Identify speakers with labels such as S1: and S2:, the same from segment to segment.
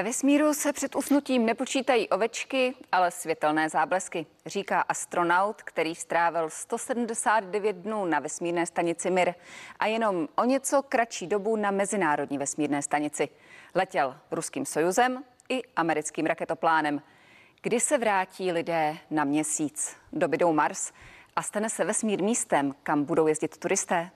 S1: Ve vesmíru se před usnutím nepočítají ovečky, ale světelné záblesky, říká astronaut, který strávil 179 dnů na vesmírné stanici Mir a jenom o něco kratší dobu na mezinárodní vesmírné stanici. Letěl ruským sojuzem i americkým raketoplánem. Kdy se vrátí lidé na měsíc? Dobydou Mars a stane se vesmír místem, kam budou jezdit turisté?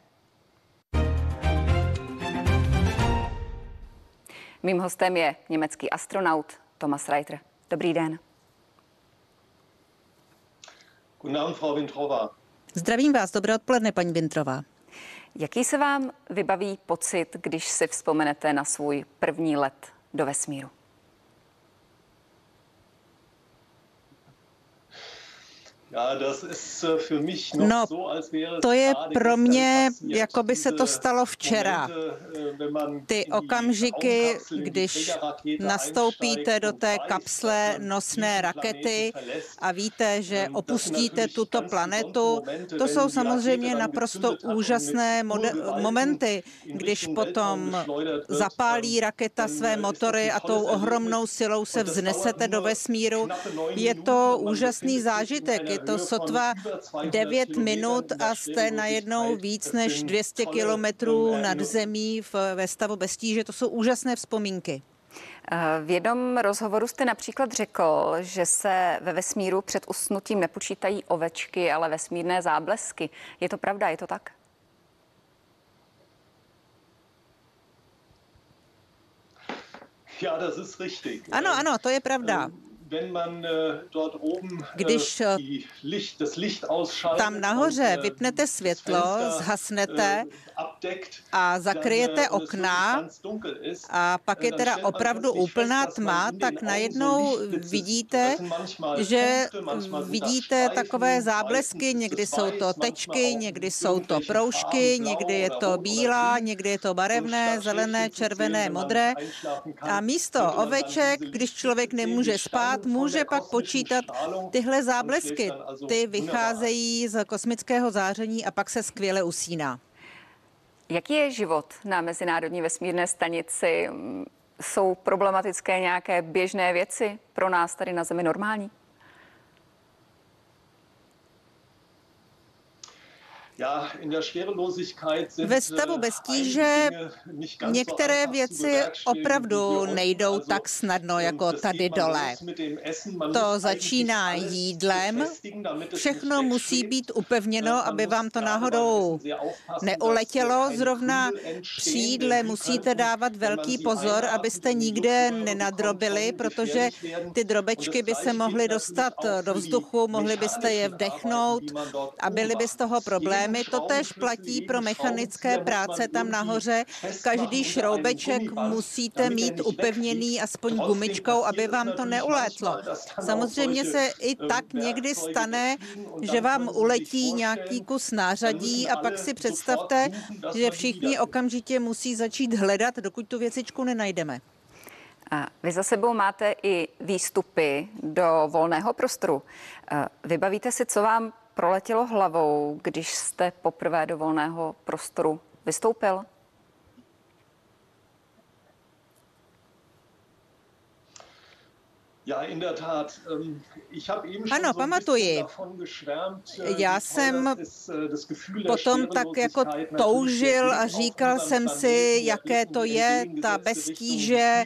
S1: Mým hostem je německý astronaut Thomas Reiter. Dobrý den.
S2: Guten Abend, Frau.
S3: Zdravím vás, dobré odpoledne, paní Vintrová.
S1: Jaký se vám vybaví pocit, když si vzpomenete na svůj první let do vesmíru?
S3: No, to je pro mě, jako by se to stalo včera. Äh, Ty okamžiky, když nastoupíte do té kapsle nosné rakety a víte, že opustíte tuto planetu, to jsou samozřejmě naprosto úžasné momenty, když potom zapálí raketa své motory a tou ohromnou silou se vznesete do vesmíru. Je to úžasný zážitek, je to sotva 9 minut a jste najednou víc než 200 kilometrů nad zemí v, ve stavu bez tíže. To jsou úžasné vzpomínky.
S1: Eh, v jednom rozhovoru jste například řekl, že se ve vesmíru před usnutím nepočítají ovečky, ale vesmírné záblesky. Je to pravda, je to tak?
S3: Ano, ano, to je pravda. Ähm,
S2: Äh,
S3: Když äh, tam nahoře äh, vypnete světlo, zhasnete a zakryjete okna a pak je teda opravdu úplná tma, tak najednou vidíte, že vidíte takové záblesky, někdy jsou to tečky, někdy jsou to proužky, někdy je to bílá, někdy je to barevné, zelené, červené, modré. A místo oveček, když člověk nemůže spát, může pak počítat tyhle záblesky. Ty vycházejí z kosmického záření a pak se skvěle usíná.
S1: Jaký je život na Mezinárodní vesmírné stanici? Jsou problematické nějaké běžné věci pro nás tady na Zemi normální?
S3: Ve stavu bez tíže některé věci opravdu nejdou tak snadno jako tady dole. To začíná jídlem. Všechno musí být upevněno, aby vám to náhodou neuletělo. Zrovna při jídle musíte dávat velký pozor, abyste nikde nenadrobili, protože ty drobečky by se mohly dostat do vzduchu, mohli byste je vdechnout a byly by z toho problémy problémy. To tež platí pro mechanické práce tam nahoře. Každý šroubeček musíte mít upevněný aspoň gumičkou, aby vám to neulétlo. Samozřejmě se i tak někdy stane, že vám uletí nějaký kus nářadí a pak si představte, že všichni okamžitě musí začít hledat, dokud tu věcičku nenajdeme.
S1: A vy za sebou máte i výstupy do volného prostoru. Vybavíte si, co vám proletělo hlavou, když jste poprvé do volného prostoru vystoupil?
S3: Ano, pamatuji. Äh, Já jsem äh, potom tak jako toužil a říkal jsem si, jaké to je ta beztíže,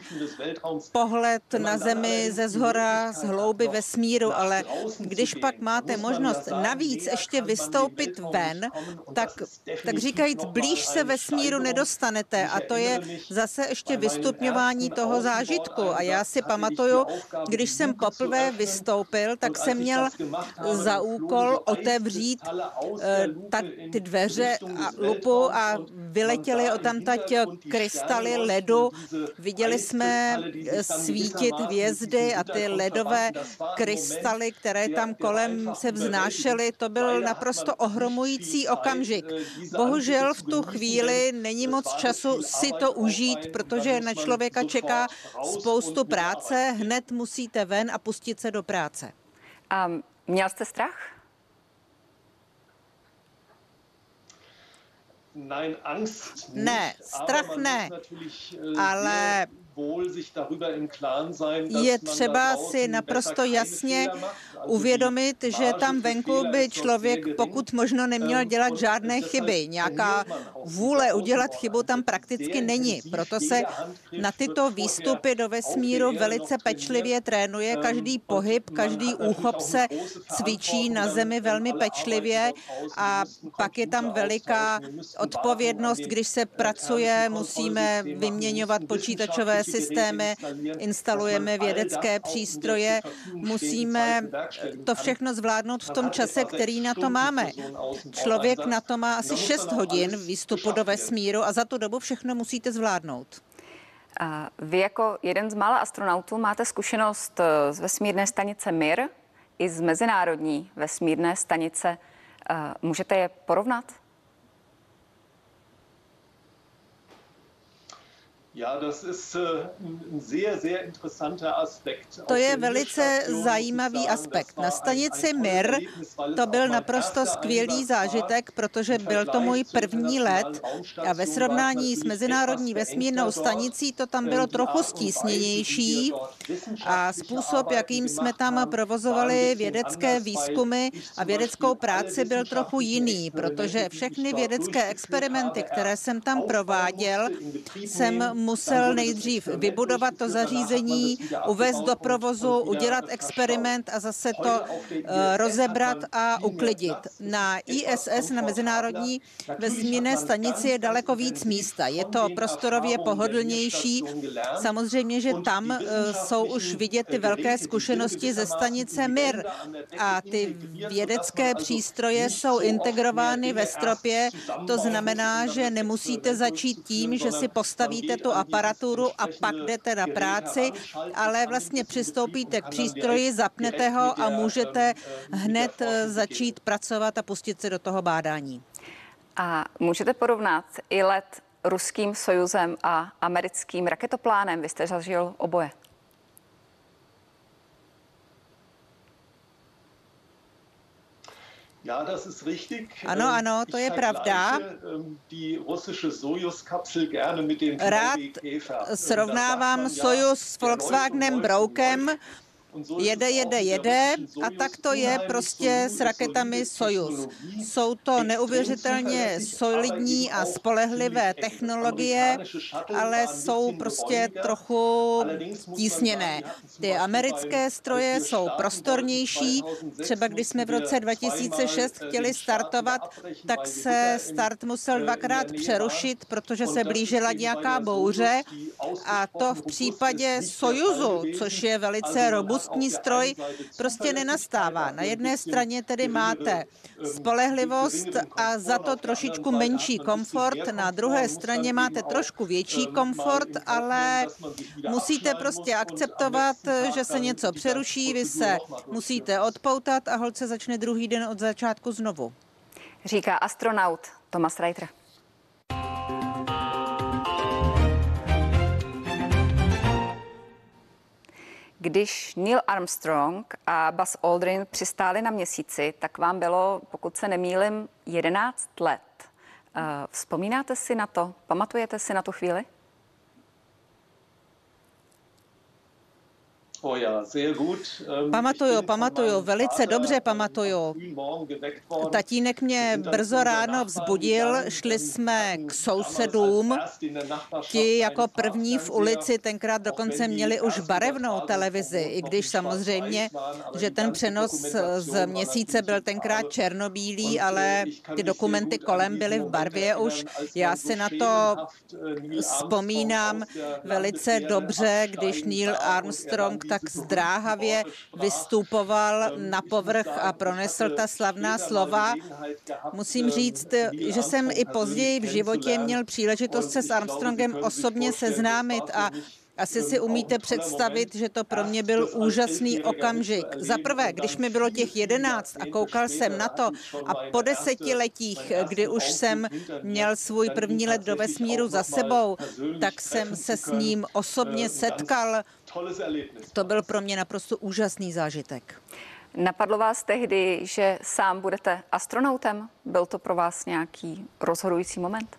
S3: pohled na zemi ze zhora, z hlouby vesmíru, ale když pak máte možnost navíc ještě vystoupit ven, tak, tak říkajíc, blíž se vesmíru nedostanete a to je zase ještě vystupňování toho zážitku. A já si pamatuju, když jsem poprvé vystoupil, tak jsem měl za úkol otevřít eh, ty dveře a lupu a vyletěly o tam tať krystaly ledu. Viděli jsme eh, svítit hvězdy a ty ledové krystaly, které tam kolem se vznášely. To byl naprosto ohromující okamžik. Bohužel v tu chvíli není moc času si to užít, protože na člověka čeká spoustu práce. Hned musí musíte ven a pustit se do práce.
S1: A měl jste strach?
S3: Ne, strach ne, ale je třeba si naprosto jasně uvědomit, že tam venku by člověk pokud možno neměl dělat žádné chyby. Nějaká vůle udělat chybu tam prakticky není. Proto se na tyto výstupy do vesmíru velice pečlivě trénuje. Každý pohyb, každý úchop se cvičí na zemi velmi pečlivě a pak je tam veliká odpovědnost, když se pracuje, musíme vyměňovat počítačové systémy, instalujeme vědecké přístroje, musíme to všechno zvládnout v tom čase, který na to máme. Člověk na to má asi 6 hodin výstupu do vesmíru a za tu dobu všechno musíte zvládnout.
S1: Vy jako jeden z mála astronautů máte zkušenost eh, z vesmírné stanice Mir i z mezinárodní vesmírné stanice. Eh, můžete je porovnat?
S3: To je velice zajímavý aspekt. Na stanici Mir to byl naprosto skvělý zážitek, protože byl to můj první let. A ve srovnání s Mezinárodní vesmírnou stanicí to tam bylo trochu stísněnější a způsob, jakým jsme tam provozovali vědecké výzkumy a vědeckou práci byl trochu jiný, protože všechny vědecké experimenty, které jsem tam prováděl, jsem musel nejdřív vybudovat to zařízení, uvést do provozu, udělat experiment a zase to eh, rozebrat a uklidit. Na ISS, na Mezinárodní vesmírné stanici, je daleko víc místa. Je to prostorově pohodlnější. Samozřejmě, že tam eh, jsou už vidět ty velké zkušenosti ze stanice Mir a ty vědecké přístroje jsou integrovány ve stropě. To znamená, že nemusíte začít tím, že si postavíte tu aparaturu a pak jdete na práci, ale vlastně přistoupíte k přístroji, zapnete ho a můžete hned eh, začít pracovat a pustit se do toho bádání.
S1: A můžete porovnat i let ruským Sojuzem a americkým raketoplánem? Vy jste zažil oboje.
S3: Ano, ano, to je pravda. Rád srovnávám Sojus s Volkswagenem Broukem, jede, jede, jede a tak to je prostě s raketami Sojus. Jsou to neuvěřitelně solidní a spolehlivé technologie, ale jsou prostě trochu tísněné. Ty americké stroje jsou prostornější. Třeba když jsme v roce 2006 chtěli startovat, tak se start musel dvakrát přerušit, protože se blížila nějaká bouře a to v případě Sojuzu, což je velice robustní robustní stroj prostě nenastává. Na jedné straně tedy máte spolehlivost a za to trošičku menší komfort, na druhé straně máte trošku větší komfort, ale musíte prostě akceptovat, že se něco přeruší, vy se musíte odpoutat a holce začne druhý den od začátku znovu.
S1: Říká astronaut Thomas Reiter. Když Neil Armstrong a Buzz Aldrin přistáli na měsíci, tak vám bylo, pokud se nemýlim, 11 let. Eh, vzpomínáte si na to? Pamatujete si na tu chvíli?
S3: Pamatuju, pamatuju, velice dobře pamatuju. Tatínek mě brzo ráno vzbudil, šli jsme k sousedům. Ti jako první v ulici tenkrát dokonce měli už barevnou televizi, i když samozřejmě, že ten přenos z měsíce byl tenkrát černobílý, ale ty dokumenty kolem byly v barvě už. Já si na to vzpomínám velice dobře, když Neil Armstrong tak zdráhavě vystupoval na povrch a pronesl ta slavná slova. Musím říct, že jsem i později v životě měl příležitost se s Armstrongem osobně seznámit a asi si umíte představit, že to pro mě byl úžasný okamžik. Za prvé, když mi bylo těch jedenáct a koukal jsem na to a po desetiletích, kdy už jsem měl svůj první let do vesmíru za sebou, tak jsem se s ním osobně setkal. To byl pro mě naprosto úžasný zážitek.
S1: Napadlo vás tehdy, že sám budete astronautem? Byl to pro vás nějaký rozhodující moment?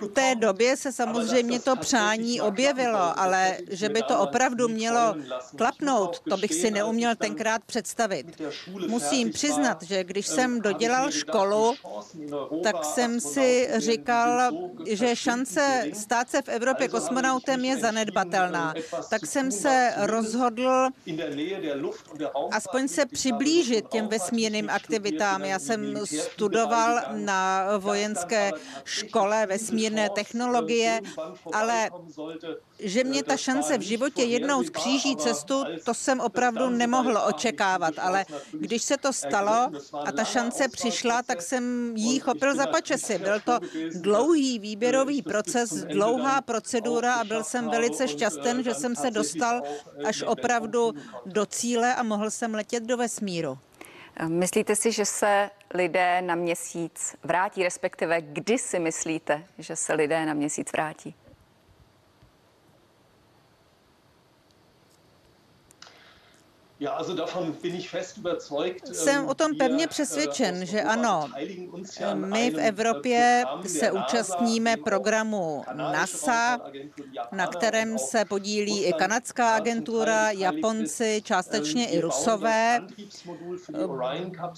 S3: V té době se samozřejmě to přání objevilo, ale že by to opravdu mělo klapnout, to bych si neuměl tenkrát představit. Musím přiznat, že když jsem dodělal školu, tak jsem si říkal, že šance stát se v Evropě kosmonautem je zanedbatelná. Tak jsem se rozhodl aspoň se přiblížit těm vesmírným aktivitám. Já jsem studoval na vojenské škole vesmírné technologie, ale že mě ta šance v životě jednou skříží cestu, to jsem opravdu nemohl očekávat, ale když se to stalo a ta šance přišla, tak jsem jí chopil za pačesy. Byl to dlouhý výběrový proces, dlouhá procedura a byl jsem velice šťastný, že jsem se dostal až opravdu do cíle a mohl jsem letět do vesmíru.
S1: Myslíte si, že se lidé na měsíc vrátí, respektive kdy si myslíte, že se lidé na měsíc vrátí?
S3: Jsem o tom pevně äh, přesvědčen, že ano. My v Evropě se účastníme programu NASA, na kterém se podílí i kanadská agentura, Japonci, částečně i Rusové.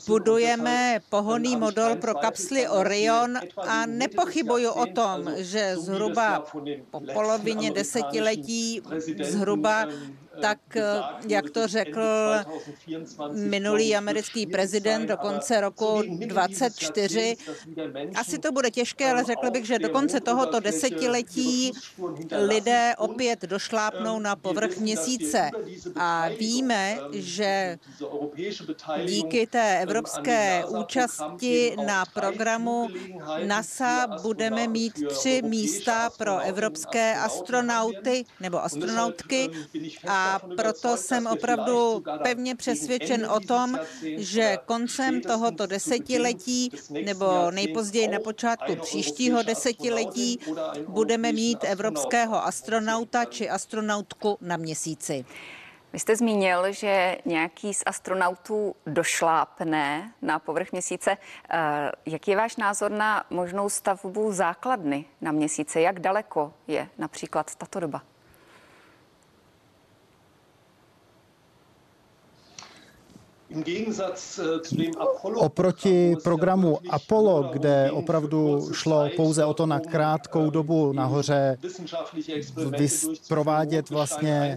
S3: Budujeme pohonný model pro kapsly Orion a nepochybuju o tom, že zhruba po polovině desetiletí zhruba tak jak to řekl minulý americký prezident do konce roku 24. Asi to bude těžké, ale řekl bych, že do konce tohoto desetiletí lidé opět došlápnou na povrch měsíce. A víme, že díky té evropské účasti na programu NASA budeme mít tři místa pro evropské astronauty nebo astronautky a proto jsem opravdu pevně přesvědčen o tom, že koncem tohoto desetiletí nebo nejpozději na počátku příštího desetiletí budeme mít evropského astronauta či astronautku na měsíci.
S1: Vy jste zmínil, že nějaký z astronautů došlápne na povrch měsíce. Eh, jaký je váš názor na možnou stavbu základny na měsíce? Jak daleko je například tato doba?
S4: Oproti programu Apollo, kde opravdu šlo pouze o to na krátkou dobu nahoře provádět vlastně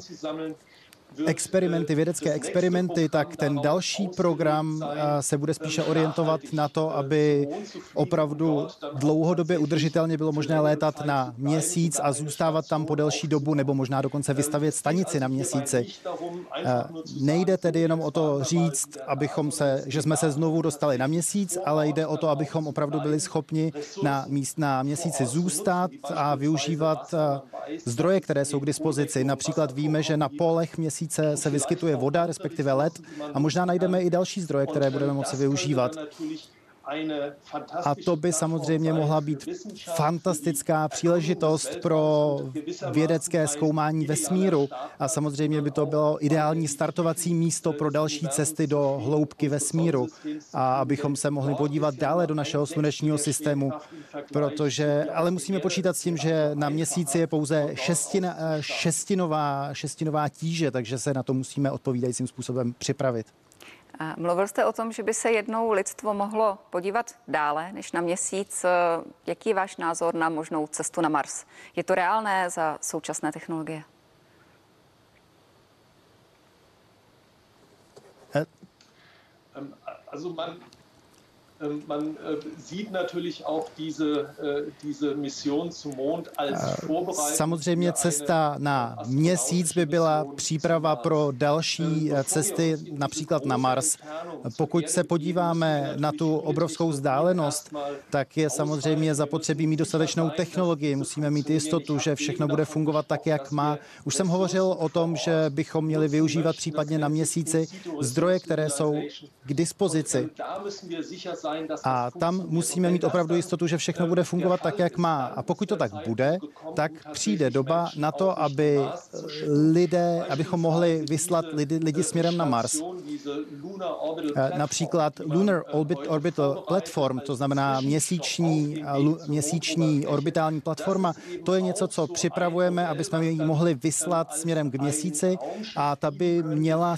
S4: experimenty, vědecké experimenty, tak ten další program eh, se bude spíše orientovat na to, aby opravdu dlouhodobě udržitelně bylo možné létat na měsíc a zůstávat tam po delší dobu, nebo možná dokonce vystavět stanici na měsíci. Eh, nejde tedy jenom o to říct, abychom se, že jsme se znovu dostali na měsíc, ale jde o to, abychom opravdu byli schopni na, míst, na měsíci zůstat a využívat eh, zdroje, které jsou k dispozici. Například víme, že na polech měsíce měsíce se vyskytuje voda, respektive led, a možná najdeme i další zdroje, které budeme moci využívat. A to by samozřejmě mohla být fantastická příležitost pro vědecké zkoumání vesmíru. A samozřejmě by to bylo ideální startovací místo pro další cesty do hloubky vesmíru. A abychom se mohli podívat dále do našeho slunečního systému, protože, ale musíme počítat s tím, že na měsíci je pouze šestina, šestinová, šestinová tíže, takže se na to musíme odpovídajícím způsobem připravit.
S1: Mluvil jste o tom, že by se jednou lidstvo mohlo podívat dále než na měsíc. Jaký je váš názor na možnou cestu na Mars? Je to reálné za současné technologie?
S2: Man, Ähm, man äh, sieht natürlich auch diese, äh, diese Mission zum Mond als
S4: äh, Samozřejmě cesta na měsíc by byla příprava pro další ähm, cesty, například na Mars. Pokud se podíváme na tu obrovskou vzdálenost, tak je samozřejmě zapotřebí mít dostatečnou technologii. Musíme mít jistotu, že všechno bude fungovat tak, jak má. Už jsem hovořil o tom, že bychom měli využívat případně na měsíci zdroje, které jsou k dispozici. A tam musíme mít opravdu jistotu, že všechno bude fungovat tak, jak má. A pokud to tak bude, tak přijde doba na to, aby lidé, abychom mohli vyslat lidi, lidi směrem na Mars. například Lunar Orbit, Orbital Platform, to znamená měsíční, měsíční orbitální platforma, to je něco, co připravujeme, aby jsme ji mohli vyslat směrem k měsíci a ta by měla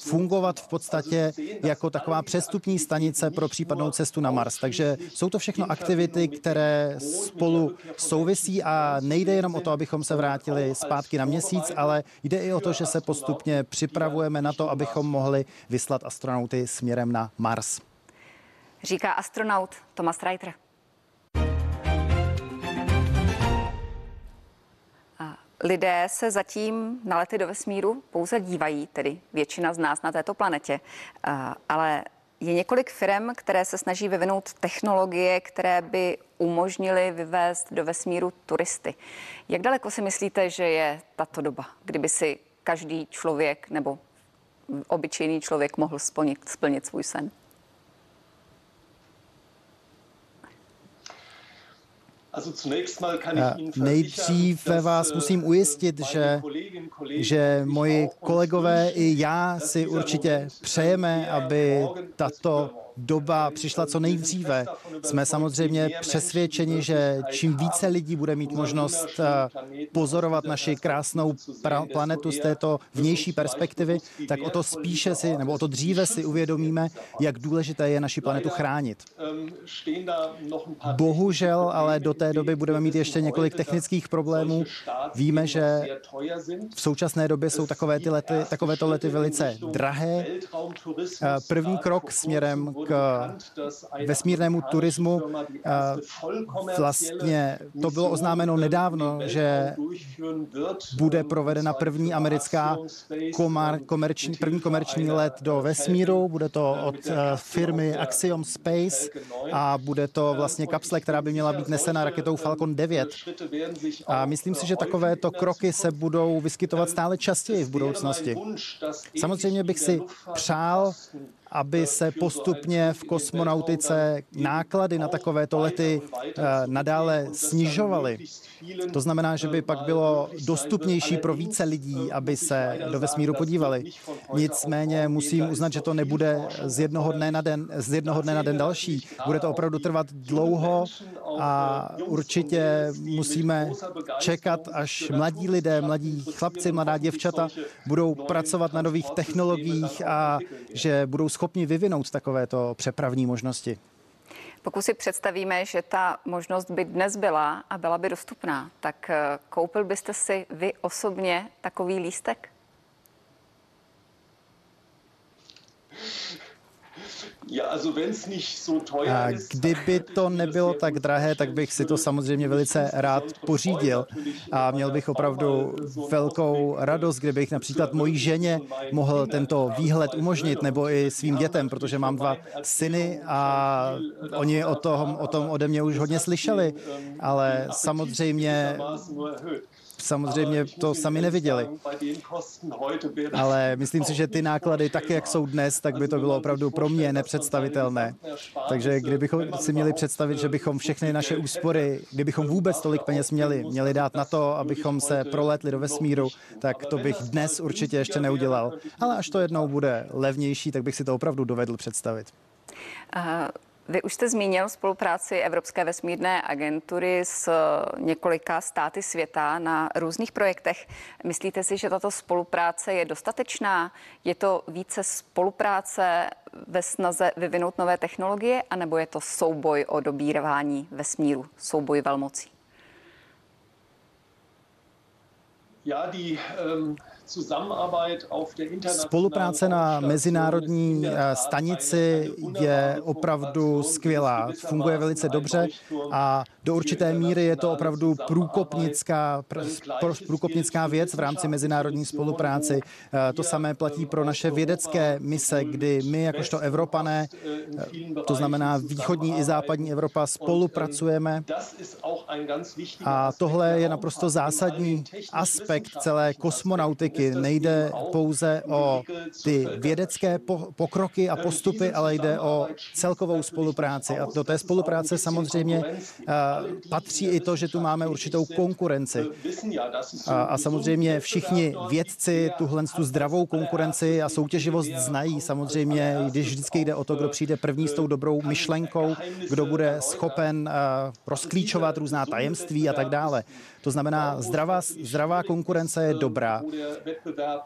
S4: fungovat v podstatě jako taková přestupní stanice pro případnou cestu na Mars. Takže jsou to všechno aktivity, které spolu souvisí a nejde jenom o to, abychom se vrátili zpátky na měsíc, ale jde i o to, že se postupně připravujeme na to, abychom mohli vyslat astronauty směrem na Mars.
S1: Říká astronaut Thomas Reiter. Lidé se zatím na lety do vesmíru pouze dívají, tedy většina z nás na této planetě, ale je několik firm, které se snaží vyvinout technologie, které by umožnily vyvést do vesmíru turisty. Jak daleko si myslíte, že je tato doba, kdyby si každý člověk nebo obyčejný člověk mohl splnit, splnit svůj sen?
S4: Nejdříve vás musím ujistit, že, že moji kolegové i já si určitě přejeme, aby tato doba přišla co nejdříve. Jsme samozřejmě přesvědčeni, že čím více lidí bude mít možnost eh, pozorovat naši krásnou planetu z této vnější perspektivy, tak o to spíše si, nebo o to dříve si uvědomíme, jak důležité je naši planetu chránit. Bohužel, ale do té doby budeme mít ještě několik technických problémů. Víme, že v současné době jsou takové ty lety, takovéto lety velice drahé. Eh, první krok směrem k vesmírnému turismu. Vlastně to bylo oznámeno nedávno, že bude provedena první americká komerční, první komerční let do vesmíru. Bude to od eh, firmy Axiom Space a bude to vlastně kapsle, která by měla být nesena raketou Falcon 9. A myslím si, že takovéto kroky se budou vyskytovat stále častěji v budoucnosti. Samozřejmě bych si přál, aby se postupně v kosmonautice náklady na takovéto lety eh, nadále snižovaly. To znamená, že by pak bylo dostupnější pro více lidí, aby se do vesmíru podívali. Nicméně musím uznat, že to nebude z jednoho dne na den, z jednoho dne na den další. Bude to opravdu trvat dlouho a určitě musíme čekat, až mladí lidé, mladí chlapci, mladá děvčata budou pracovat na nových technologiích a že budou schopni vyvinout takovéto přepravní možnosti.
S1: Pokud si představíme, že ta možnost by dnes byla a byla by dostupná, tak eh, koupil byste si vy osobně takový lístek?
S4: A kdyby to nebylo tak drahé, tak bych si to samozřejmě velice rád pořídil. a měl bych opravdu velkou radost, kdybych například mojí ženě mohl tento výhled umožnit, nebo i svým dětem, protože mám dva syny a oni o tom, o tom ode mě už hodně slyšeli, ale samozřejmě samozřejmě to sami neviděli. Ale myslím si, že ty náklady, tak jak jsou dnes, tak by to bylo opravdu pro mě nepředstavitelné. Takže kdybychom si měli představit, že bychom všechny naše úspory, kdybychom vůbec tolik peněz měli, měli dát na to, abychom se proletli do vesmíru, tak to bych dnes určitě ještě neudělal. Ale až to jednou bude levnější, tak bych si to opravdu dovedl představit.
S1: Uh... Vy už jste zmínil spolupráci Evropské vesmírné agentury s několika státy světa na různých projektech. Myslíte si, že tato spolupráce je dostatečná? Je to více spolupráce ve snaze vyvinout nové technologie, anebo je to souboj o dobírání vesmíru, souboj velmocí?
S4: Spolupráce na mezinárodní eh, stanici je opravdu skvělá, funguje velice dobře a do určité míry je to opravdu průkopnická, průkopnická věc v rámci mezinárodní spolupráce. Eh, to samé platí pro naše vědecké mise, kdy my jakožto Evropané, eh, to znamená východní i západní Evropa, spolupracujeme. a tohle je naprosto zásadní aspekt celé kosmonauty ekonomiky. Nejde pouze o ty vědecké pokroky a postupy, ale jde o celkovou spolupráci. A do té spolupráce samozřejmě patří i to, že tu máme určitou konkurenci. A, a samozřejmě všichni vědci tuhle tu zdravou konkurenci a soutěživost znají. Samozřejmě, když vždycky jde o to, kdo přijde první s tou dobrou myšlenkou, kdo bude schopen rozklíčovat různá tajemství a tak dále. To znamená, zdravá, zdravá konkurence je dobrá.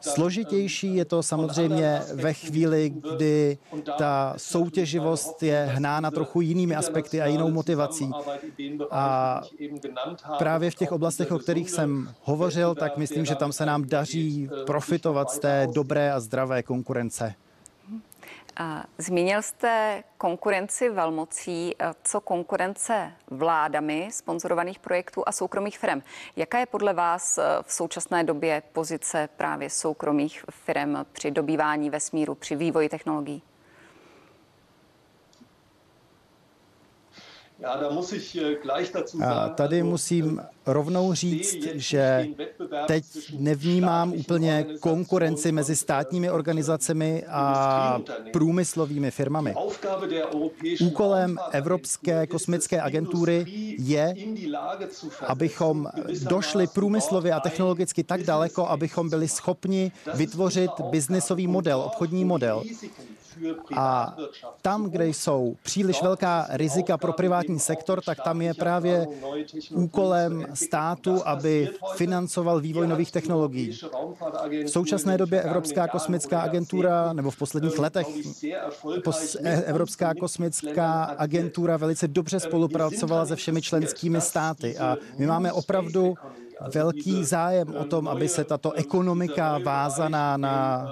S4: Složitější je to samozřejmě ve chvíli, kdy ta soutěživost je hnána trochu jinými aspekty a jinou motivací. A právě v těch oblastech, o kterých jsem hovořil, tak myslím, že tam se nám daří profitovat z té dobré a zdravé konkurence.
S1: Zmínil jste konkurenci velmocí, co konkurence vládami sponzorovaných projektů a soukromých firm. Jaká je podle vás v současné době pozice právě soukromých firm při dobývání vesmíru, při vývoji technologií?
S4: A tady musím rovnou říct, že teď nevnímám úplně konkurenci mezi státními organizacemi a průmyslovými firmami. Úkolem Evropské kosmické agentury je, abychom došli průmyslově a technologicky tak daleko, abychom byli schopni vytvořit biznisový model, obchodní model, a tam, kde jsou příliš velká rizika pro privátní sektor, tak tam je právě úkolem státu, aby financoval vývoj nových technologií. V současné době Evropská kosmická agentura, nebo v posledních letech Evropská kosmická agentura velice dobře spolupracovala se všemi členskými státy a my máme opravdu velký zájem o tom, aby se tato ekonomika vázaná na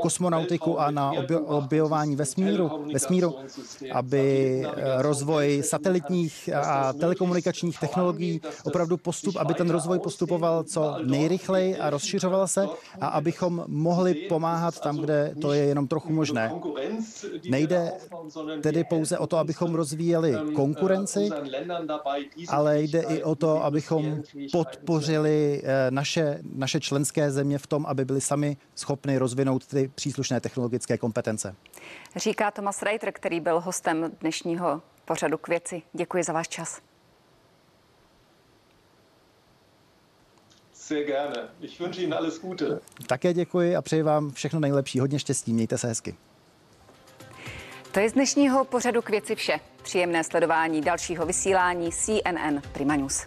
S4: kosmonautiku a na objevování vesmíru, vesmíru, aby rozvoj satelitních a telekomunikačních technologií opravdu postup, aby ten rozvoj postupoval co nejrychleji a rozšiřoval se a abychom mohli pomáhat tam, kde to je jenom trochu možné. Nejde tedy pouze o to, abychom rozvíjeli konkurenci, ale jde i o to, abychom pod podpořili eh, naše, naše členské země v tom, aby byly sami schopny rozvinout ty příslušné technologické kompetence.
S1: Říká Thomas Reiter, který byl hostem dnešního pořadu k věci. Děkuji za váš čas.
S2: Sehr gerne. Ich wünsche Ihnen alles Gute.
S4: Také děkuji a přeji vám všechno nejlepší. Hodně štěstí. Mějte se hezky.
S1: To je z dnešního pořadu k věci vše. Příjemné sledování dalšího vysílání CNN Prima News.